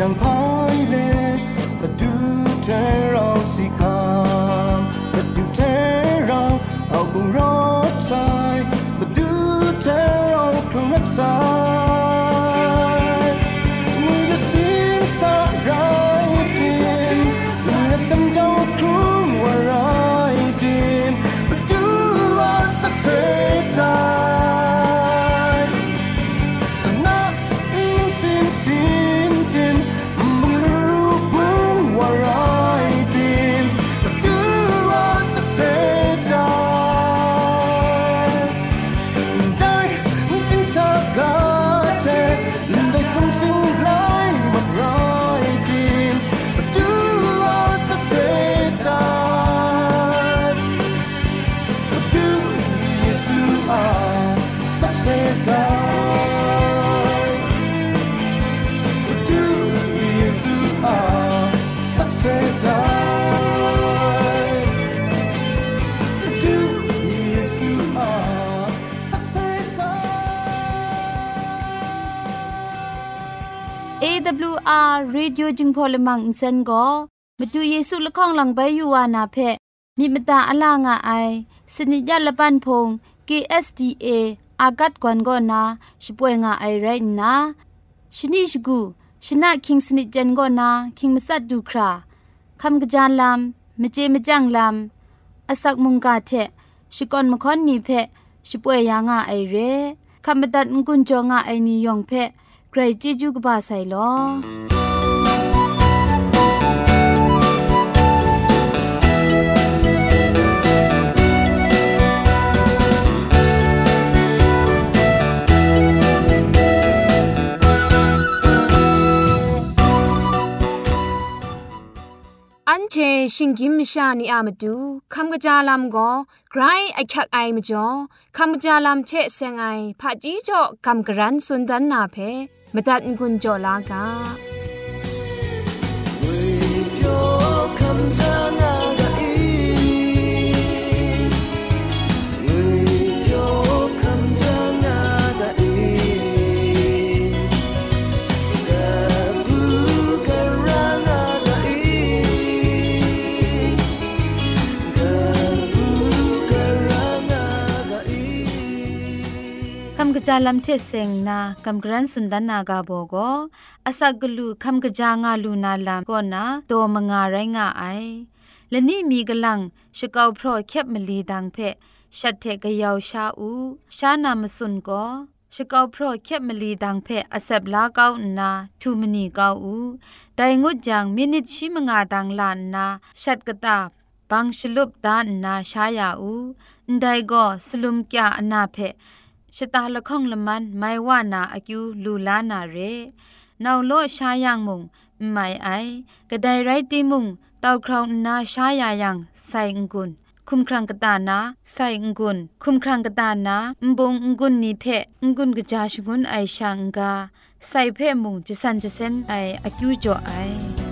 身旁 AWR Radio จึงพอลมังอินเซนก็มาดูเยซูละข้องหลังใบยูวานาเพมีมตาอลางอไอสนิจยาละปันพง KSDA อากัดกวนก็นาช่วยงาไอไรนะชนิชกูชนะคิงสนิจันก็นาคิงมัสัดดูคราคำกระจานลำมเจมจังลำอาศักมุงกาเทชิกอนมคอนนีเพช่วยยางาไอเรคำบัดงกุนจงาไอนิยองเพ ใครจีจูกบาไซลออันเชชิงกิมชานีอามาดูคำกระจาลำก็ไกรไอคักไอมาจ่อคำกระจาลำเชเซงไอผาจีจ่อคำกระรันสุนดันนาเพ มตัดกุญจ่อลากา คำจางจาลัมเทเซงนากัมกรันสุนดานากาโบโกอาศักกลูคัมกจางาลูนาลามก็นาโตมงาไรงาไอและนี่มีกลังชกาวพรอแคบมลีดังเพชัดเทกยาวชาอูชานามสุนก็ชกาวพรอแคบมลีดังเพอเซบลาเกานาทูมนีเกาอูไดงุดจังมินิชิมงาดังลานนาชัดกตาบังชลุบดานนาชายาอูไดก็สลุมกะอนาเพชะ ชะตาละข้องละมันไม่ว่านาอากิวลูลานาเรนาวโลชายังมุงไม่ไอกระไดไรตีมุงเตาคราวนาชายายังใส่งกุนคุมครังกตานาใส่งกุนคุมครังกตานาบงงกุนนีเพงกุนกะจาชกุนไอชังกาใส่เพะมุงจะสันจะเซนไออากิวจ่อไอ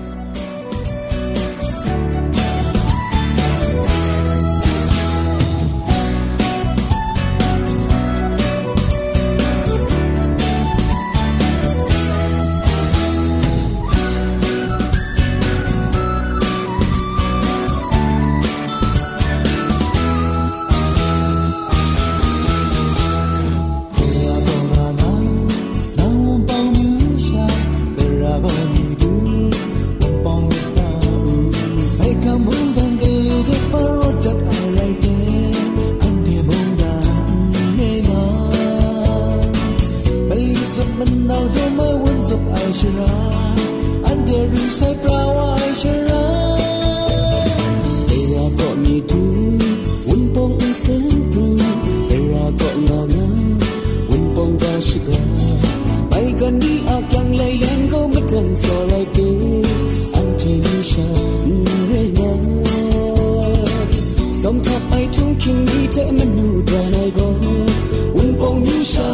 lặng lay đến go bất thần sợ lại cứ anh trên xa người mơ sống thật ai chung thế mình này go un bông như sa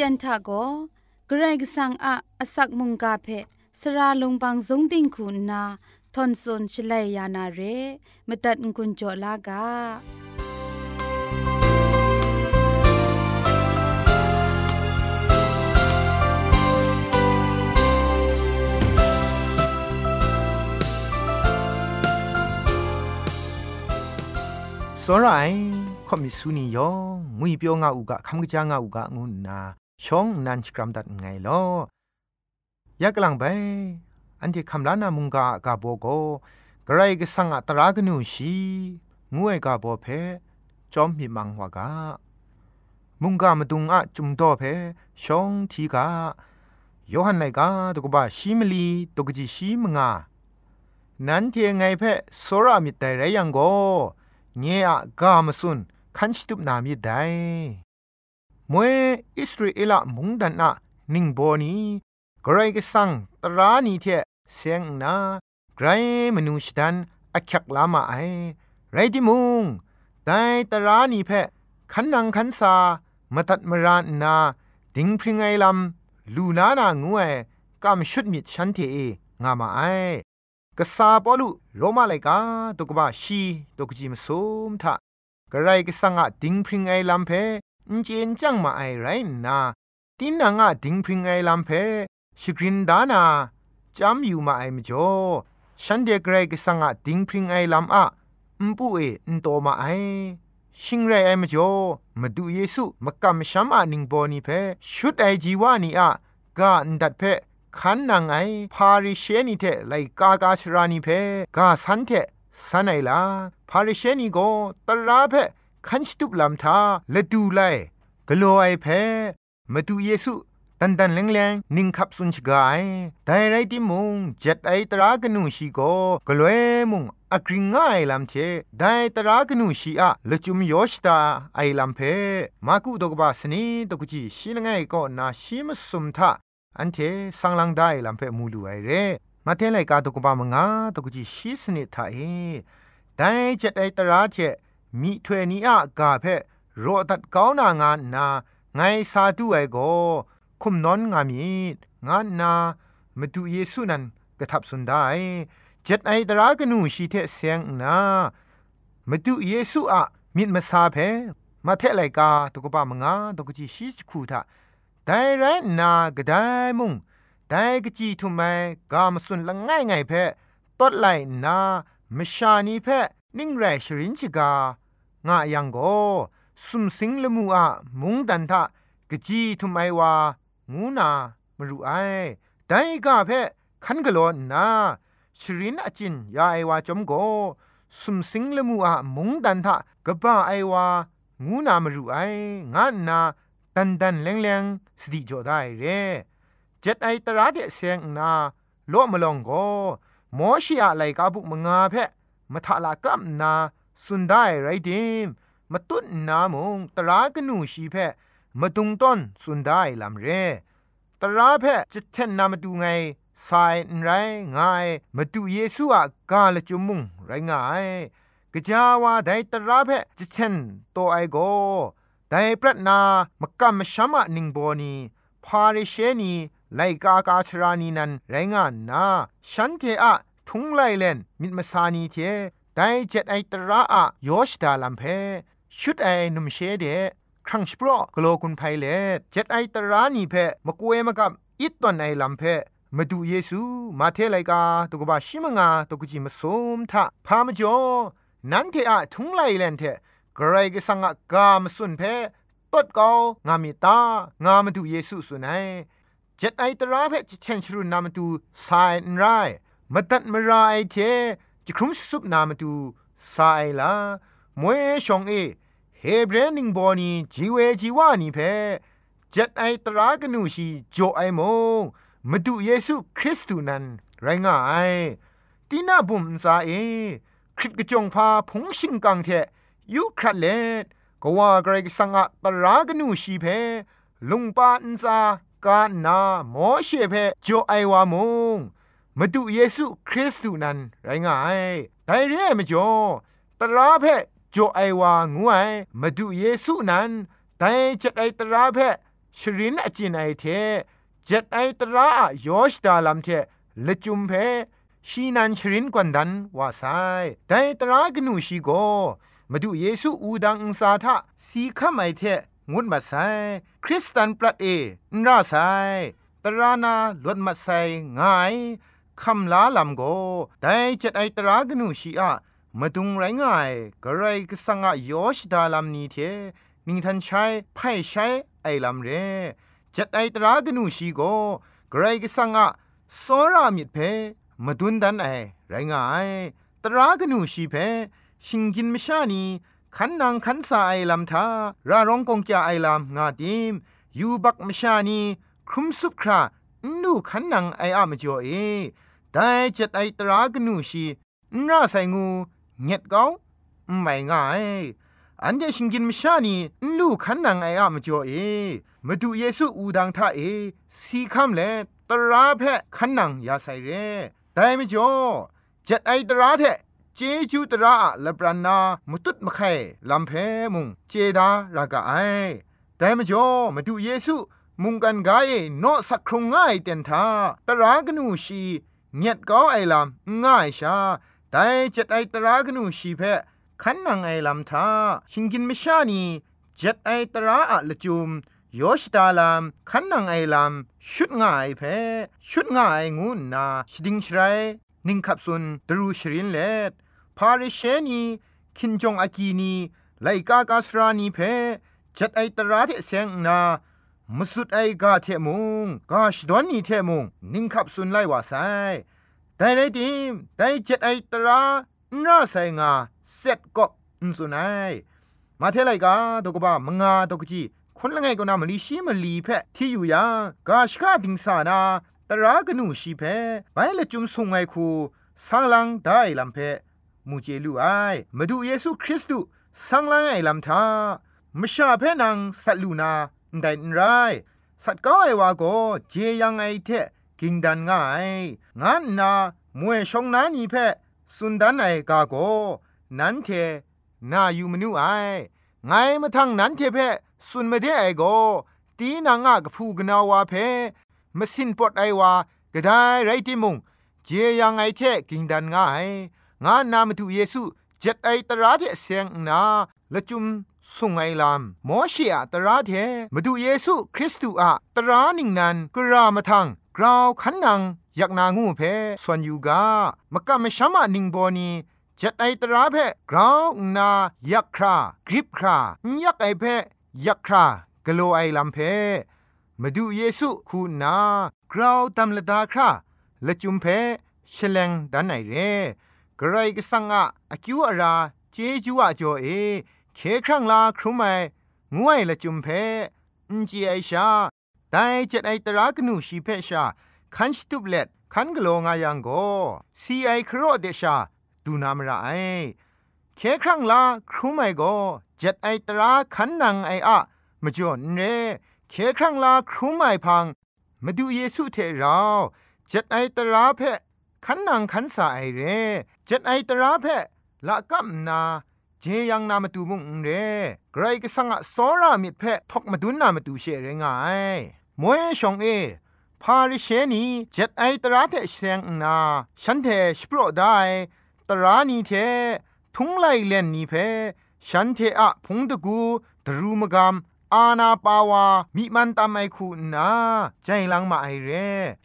เตียนทาโกเกรกสังอะอสักมุงกาเพสระลงบางสงติงคุณนาทอนซนชลัยยานาเรมตัดกุญจลากาစောရိုင်ခေါမီဆူနီယောငွေပြောငါဥကခမ်ကကြာငါဥကငုနာ ช่องนันสกรัมดัดไงลอยากลังไปอันที่คำลานามุงกากาโบโกกระไรก็สังอัตรากนูชีงวยกาโบเพจอมมีมังวากามุงกามาดุงอะจุมโตเพช่องทีกาโยฮันไนกาตกบะชิมลีตกจิชิมงานั้นเทียงไงเพโซรามิต่ไรยังโกเงียกามสุนคันชิตุบนามิได้ มวยอิสราเอลมุงดันนะนิงโบนีกรก็สังตรานีเทเสียงนาไกรมนุษย์ดันอักยักลามาไอไรดิมุงแต่ตรานีเพขันนังขันซามาตัดมรานนาดิงพริงไอลำลูนานางูเอกามชุดมิดฉันเทงามาไอกษาปอลุโรมาไลกาตุกบะชีตุกจิมสมทะกระไรก็สังอะดิงพริงไอลำเพ นเจนจังมาไอไรนาตินนางะดิงพริงไอลำเพชกรินดานาจำอยู่มาไอมจ่อฉันเดกรกสังอะดิงพริงไอลำอะมปุเออนโตมาไอชิงไรไอมจ่อมาดูเยซูมากำชัมอานิงโบนีเพชุดไอจีวานีอะกาอันดัดเพขันนางไอพาริเชนีเทไลกากาชรานีเพกาสันเทสันไอลาพาริเชนีโกตราเพ ขันสตุบลำทาละดูไลกลัวไอเพมาดูเยซูตันตันแรงแรงนิ่งขับสุนชกายแต่ไรที่มุงจ็ดไอตรากนูชีโกกลัวมุงอักริงง่ายลำเทได้ตรากนูชีอะละจุมยอชตาไอลำเพมากุดกบาสนีตกุจีชีลงไงก็นาชิมสุมทาอันเทสังลังได้ลำเพมูลูไอเรมาเทไลกาตกบามงาตกุจีชีสนิทาเอแต่เจ็ดไอตราเจ มีถวยนี้อะกาเพโรตัดก้าวนางานนาไงสาธุไอโกคุมนอนงามีงานนามาดูเยซูนันกระทับสุนได้เจ็ดไอตรากนูชีเทเสียงนามาดูเยซูอะมิดมาซาเพมาเทไลกาตกบามงาตกจีชีสคูทาแต่แรนากระไดมุงแต่กจีทุไมกามสุนละง่ายไงเพตดไลนา มชานีเพนิ่งแรชรินชิกา งะยังโกสุมสิงละมูอะมุงดันทะกจีทุไมวางูนามรูไอแต่กาเพคันกะโลนาชรินอจินยาไอวาจอมโกสุมสิงละมูอะมุงดันทะกะบ้าไอวางูนามรูไองะนาดันดันแรงแรงสติจอได้เรเจ็ดไอตราเดเสียงนาโลมลองโกมอชิอะไลกาบุมงาเพมทะลากัมนา สุนได้ไรเดมมาตุนนามงตรากนูชีเพมาตุงต้นสุนได้ลำเรตราเพจะเทนนามาดูไงสายไรง่ายมาดูเยซูอะกาลจุมุงไรง่ายกะจาวาไดตราเพจะเทนโตไอโกแต่ปรัตนามกำมชามะนิงโบนีพาริเชนีไลกากาชรานีนันไรงานนาฉันเทอะทุงไลเลนมิดมาสานีเท แต่เจ็ดไอตระอะโยชดาลัมเพชุดไอนุมเชเดครั้งสปรอกโลกุนไพเลเจ็ดไอตรานีเพมกวยมกับอิตตอนไอลัมเพมาดูเยซูมาเทไลกาตุกบาชิมงาตุกจิมสมทะพามจอนันเทอะทุงไลเลนเทกรายกสังกามสุนเพตดกางามิตางามาดูเยซูสุนัยเจ็ดไอตราเพจเชนชรุนามาดูสายนไรมาตัดมาราไอเท จครุมสุบนามาดูสายลามวยชองเอเฮเบรนิงบอนีจีเวจีวานีเพเจ็ดไอตรากนูชีโจไอโมมาดูเยซูคริสต์นั้นไรง่ายตีน่าบุมซาเอคริตกจงพาพงชิงกังเทยุครัดเลดก็ว่าไกรสังอะตรากนูชีเพลุงปาอินซากานาหมอเชเพโจไอวามง มาดูเยซูคริสต์นั้นไรง่ายแต่เรื่มจ่อตราเพโจไอวางูไอมาดูเยซูนั้นแต่จะไอตราเพชรินอจินไอเทจ็ดไอตระยอชดาลัมเทละจุมเพชีนันชรินกวนดันวาไซแต่ตรากนูชีโกมาดูเยซูอูดังอุสาทะสีขมไอเทงุดมาไซคริสตันปรัดเอนราไซตรานาลวดมาไซง่าย คำลาลำโกแต่จ็ดไอตรากนูชีอะมาดุงไรง่ายกระไรก็สังอายอชดาลำนี้เทนิงทันใช้ไพ่ใช้ไอลำเรจัดไอตรากนูชีโกกระไรก็สังอะสรามิดเพมาดุนดันไอไรง่ายตรากนูชีเพชิงกินไม่ชานีขันนางขันสาไอลำทาราร้องกงจาไอลำงาดิมยูบักมชานีครุมสุบครานูขันนางไออะมจ่อเอ แต่จัดไอตรากนูชีน่าใส่งูเงียดเกาไม่ง่ายอันเดชิงกินมชานีนูกขันนางไออะมจ่อเอมาดูเยซูอูดังท่าเอสีคำเลตราเพขันนางยาใส่เรแต่ไม่จ่อจัดไอตราเทเจจูตระละปรานามุตุดมะไข่ลำเพมุงเจดารากาไอแต่มจ่อมาดูเยซูมุงกันกายโนสักครงง่ายเต็นทาตรากนูชี เงียดก้าไอลำง่ายชาแต่จัดไอตรากนูชีเพขันนังไอลำทาชิงกินไม่ชานีจัดไอตราอะละจุมโยชตาลามขันนังไอลำชุดง่ายเพชุดง่ายงูนาชดิงชไรนิ่งขับสุนดรูชรินเลดพาริเชนีคินจงอากีนีไลกากาสรานีเพจัดไอตราเทเซงนา มสุดไอกาเทมุงกาชดอนนีเทมุงนิ่งขับสุนไลวาไซแต่ไรดิมแต่เจัดไอตราน่าไซงาเซ็ตก็สุนัยมาเทไลกาตกบ้ามงาตกจีคนละไงก็นามลีชีมลีเพที่อยู่ยังกาชกาดิงสานาตรากนูชีเพไปละจุมสุงไงคูสังลังได้ลำเพมูเจลูไอมาดูเยซูคริสต์สังลังไอลำทามชาเพนังสัตลูนา ได้ไรสัตก้าไอวาโกเจยังไอเทกิงดันง่ายงานนามวยชงนานีเพสุนดันไอกาโกนันเทนาอยู่มนูไอไงมาทังนันเทเพสุนมาเดไอโกตีนางะกพูกนาวาเพมสินปดไอวากระได้ไรติมุงเจยังไอเทกิงดันง่ายงานนามาตุเยซูเจ็ดไอตราเทเสียงนาละจุม สุงไอลามมอชีอะตราเทมาดูเยซูคริสต์อะตรานิงนันกรามาทังกราวขันนังอยากนางูเพส่วนยูกามกะมะชะมะนิงโบนีจัดไอตราเพกราวนายักครากริบครายักไอเพยักครากโลไอลำเพมาดูเยซูคูนากราวตำละดาคราละจุมเพชลงดันไอเรกรกสังอะอคิวอาราเจจูอะจอเอ เคครั้งลาครุไมงวยละจุมเพอินจีไอชาไดเจ็ดไอตรากนูชีเพชาคันสตุบเล็ดคันกโลงายังโกซีไอครอเดชาดูนามระไอเคครั้งลาครุไมโกเจ็ดไอตราคันนังไออะมาจอนเรเคครั้งลาครุไมพังมาดูเยซูเทเราเจ็ดไอตราเพขันนังขันสาไอเรเจ็ดไอตราเพละกัมนา เจยังนามาตูมุงเรไกรก็สังะสอรามิดเพทอกมาดุนนามาตูเชเรงายมวยชองเอพาริเชนีเจ็ดไอตราเทเซงนาฉันเทสโปรได้ตรานีเททุงไลเลนนีเพฉันเทอะพงตะกูดรูมกาม อาณาปาวามิมันตามไอคูนาใจลังมาไอเร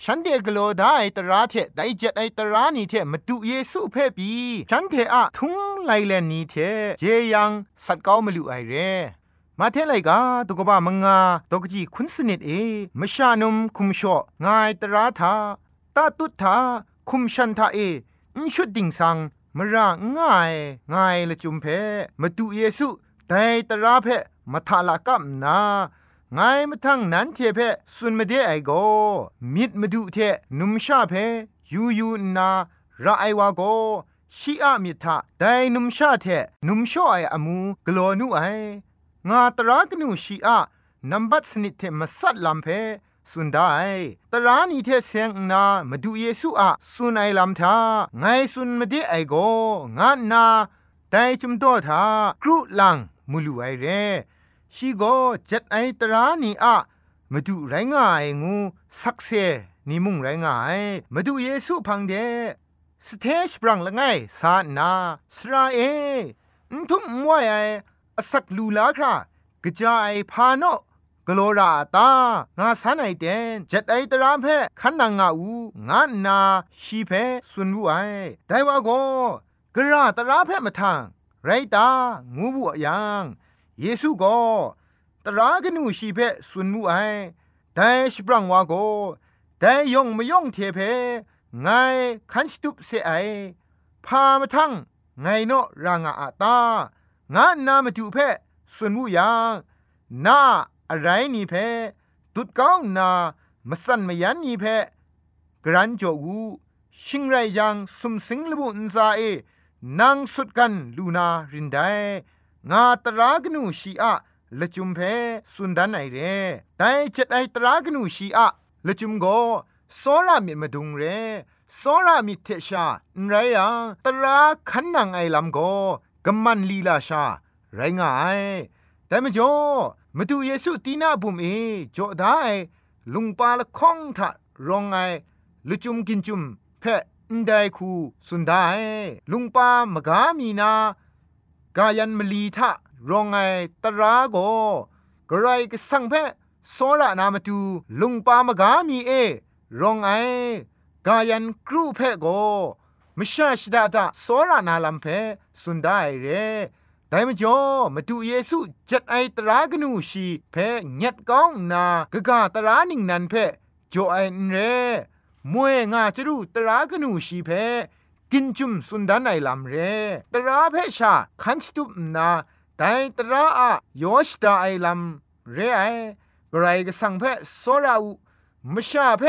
ฉันเดกโลได้ตราเทไดเจ็ดไอตรานีเทมาดูเยซูเพ่ปีฉันเทอะทุงไลเลนนีเทเจยังสัตเก้ามาลูไอเรมาเทไลกาตุกบะมงาตกจีคุณสนิดเอมชานุมคุมชองายตราทาตาตุทาคุมชันทาเออินชุดดิ่งสังมระง่ายง่ายละจุมเพมาดูเยซูแต่ตราเพ มาทาลากับนาไงมาทั้งนั้นเทเพสุนมาเดไอโกมิดมาดูเทนุมชาเพยูยูนาระไอวาโกชีอะมิทะไดนุมชาเทนุมชอไออมูกลอนุไองาตรากนูชีอะนัมบัตสนิทเทมาสัดลำเพสุนได้ตรานีเทเซงนามาดูเยซูอะสุนไอลำทาไงสุนมาเดไอโกงานาแต่จุมโตทากรุลังมูลูไอเร ชีโกเจ็ดไอตรานีอะมาดูไรง่ายงูสักเซนิมุงไรง่ายมาดูเยซูพังเดสเทชปรังละไงสานาสราเอทุมมวยไอสักลูลาครากระจายพาโนกโลราตางาสันไอเดนจัดไอตรามเพขันนางาอูงานาชีเพสุนวูไอไดว่าโกกระตราเพมาทางไรตางูบุยัง เยซูก็ตรากนูชีเพสุนมูไอแต่สปรังวาโกแต่ยองไม่ยองเทเพไงคันสตุปเสไอพามาทั้งไงเนาะรางอาตางานนามาดูเพสุนมูยังนาอะไรนี่เพตุดก้องนามาสั่นมายันนี่เพกรันจกูชิงไรยังสุมสิงลบุนซาเอนางสุดกันลูนารินได งาตรากนูชีอะละจุมเพสุนดันไอเรแต่เจ็ดไอตรากนูชีอะละจุมโกโซรามิมาดุงเรโซรามิเทชาไรยังตราขันนางไอลำโกกำมันลีลาชา ไรงายแต่มจ่อมาดูเยซูตีนาบุมเอจ่อได้ลุงปาละข้องทะรองไงละจุมกินจุมเพะนไดคูสุนไดลุงปามกามีนา กายันมลีทะรองไงตราโกกระไรก็สังเพโซระนามาดูลุงปามกามีเอรองไอกายันครูเพโกมชาชดาดาโซระนาลัมเพสุนได้เรแต่มจ่อมาดูเยซูจัดไอตรากนูชีเพญัดก้องนากะกาตรานิงนันเพจ่อไอเรมวยงาจรูตรากนูชีเพ กินจุมสุนดานไอลำเรตราเพชาคันสตุปนาแต่ตราอะยอชตาไอลำเรไอกรายกสังเพโซราอูมชาเพ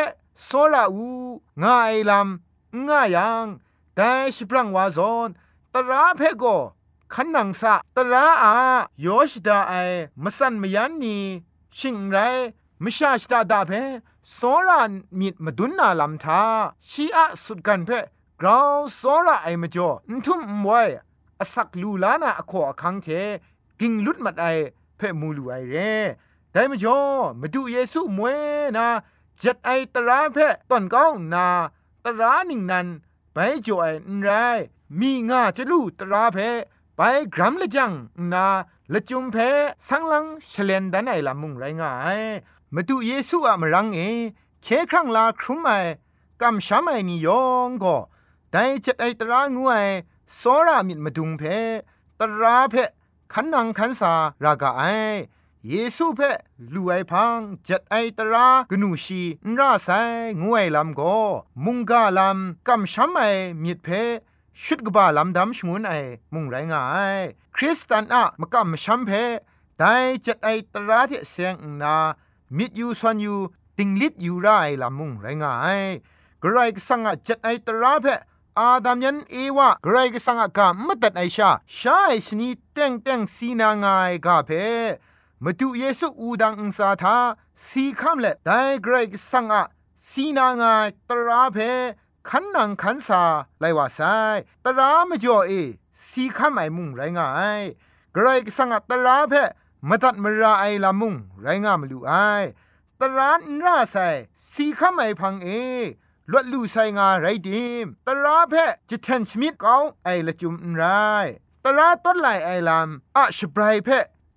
โซราอูงาไอลำงายังแต่ชิปรังวาซอนตราเพโกขันนังสะตราอายอชดาไอมสันมยันนีชิงไรมชาชดาดาเพโซรานมิดมาดุนนาลำทาชีอะสุดกันเพ กราวโซราไอมจ่อทุ่มมวยอสักลูลานาอขอคังเทกิงลุดมัดไอเพ่มูลูไอเร่แต่มจ่อมาดูเยซูมวยนาจัดไอตราเพ่ตอนก้องนาตราหนึ่งนั้นไปจ่อไอนไรมีงาจะลูตราเพ่ไปกรัมละจังนาละจุมเพสังลังเฉลนดันไอละมุงไรงายมาดูเยซูอะมรังเอเคครั้งลาครุมไอกำช้ำไอนิยองก็ แต่เจัดไอตรางูไอสรามิดมาดุงเพตราเพขันนังขันสารากาไอเยซูเพลูไอพังจัดไอตรากนูชีนราไซงวยลำก็มุงกาลำกำช้ำไอมิดเพชุดกบาลำดำชงวนไอมุงไรงายคริสตันอะมกำช้ำเพแต่จัดไอตราเที่เสียงนามิดยูซอนยูติงลิดยูไรลามุงไรงายกรายสังอาจัดไอตราเพ อาดามยันเอวะกรายสังกามัตัดไอชาชาไอสนีเต็งเต็งสีนางายกาเพมาดูเยซูอูดังอุสาทาสีคำเละไดกรายสังอาสีนางายตราเพขันนังขันสาไลว่าไซตราไม่จ่อเอสีคำไอมุงไรงายกรายสังอาตราเพมตัดมราไอลามุงไรงามลูไอตรานราไซสีขามไอพังเอ ลวดลูไซงาไรดิมตราเพจะเทนสมิดเกาไอละจุมไรตราต้นไหลไอลามอะชบรายเพ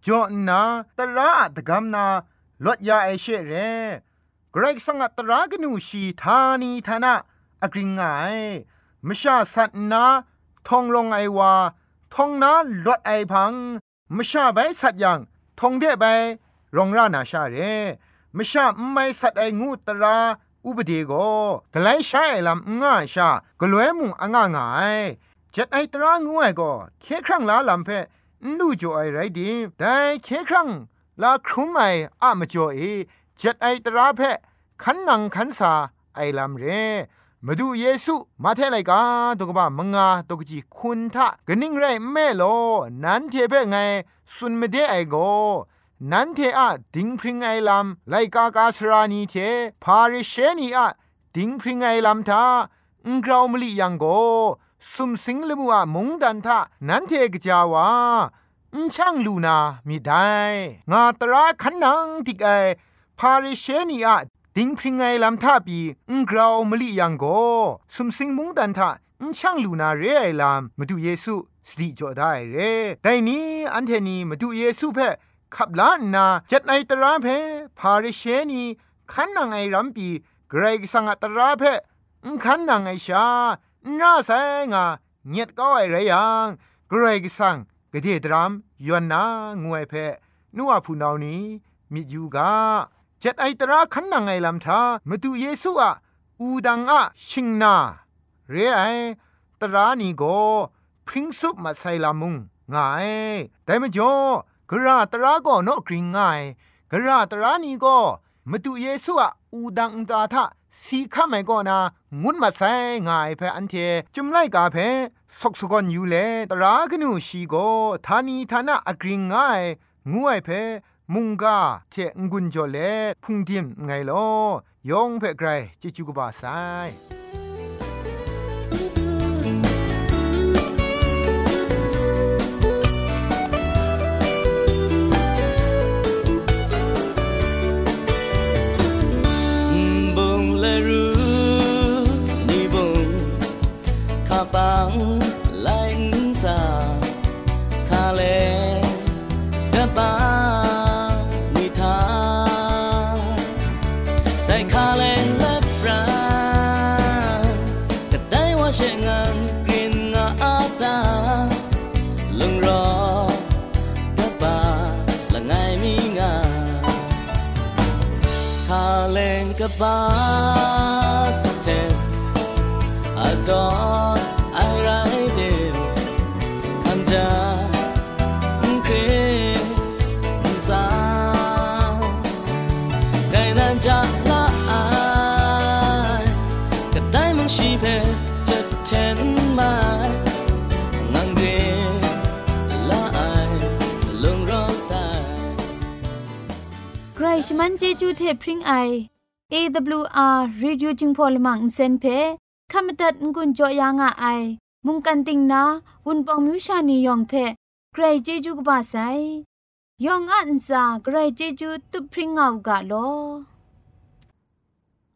จอนาตราอะตะกำนาลวดยาไอเชเรเกรกสังตรากนูชีธานีธนาอกริงไงมชาสัตนาทองลงไอวาทองนาลวดไอพังมชาใบสัตยังทองเดใบรองรานาชาเรมชาไม่สัตไองูตรา อุบดีโกกไลใช้ลำง่าชากลวยมุงอ่างง่ายจัดไอตรางูไอก็เคครั้งลาลำเพนูจ่อไอไรดีแต่เคครั้งลาครุมไออะมจ่อเอจัดไอตราเพขันนังขันสาไอลำเรมาดูเยซูมาเทไลกาตกบ้ามงาตกจีคุณทะกนิ่งไรแม่โล นั้นเทเปไง สุนไม่ได้ไอโก นันเทอะดิงพริงไอลำไลกากาสรานีเทพาริเชนีอะดิงพริงไอลำทาอุงกราวมลียังโกสุมสิงลมัวมงดันทานันเทกจาวาอุช่างลูนามีได้งาตราขันนังติกไอพพาริเชนีอะดิงพริงไงลำท่าปีอุงกราวมลิยังโกสุมสิงมุงดันทะอุช่างลูนาเรไอลามมาดูเยซูสติจอได้เรแต่นี้อันเทนีมาดูเยซูเพ่ ขับล้านนาจัดในตราเพพาริเชนีขันนางไอรัมปีเกรกสังตราเพขันนางไอชาน่าแสงาเงียดก็ไอไรยังเกรกสังกะเดดรามยวนนางวยเพนัวผู้นานี้มิยูกาจัดไอตราขันนางไอลำทามาดูเยซูอะอูดังอะชิงนาเรไอตรานีโกพริ้งซุปมาใส่ลามุงง่ายแต่มจ่อ กระตราก็นกกริงง่ายกระตรานีก็มาดูเยซูอะอูดังตาทะสีข้าไม่ก็นางุนมาใส่ง่ายเพออันเทจุมไล่กาเพสกสกอนอยู่เลตรากนูชีโกทานีทานะอกริงง่ายงวยเพมุงกาเทงกุนจอเลพุงดิมไงลอยองเพไกรจิจูกบาไซ 집에 뜻하는 말 ใครชมันเจจูเทพริงไอ AWR Radio จึงพอลมังเซนเพขามตัดงุนจอยางอไอ มุงกันติงนาวุนปองมิวชานียองเพใครเจจูกบาไซยองอันซาใครเจจูตุพริงเอากาโล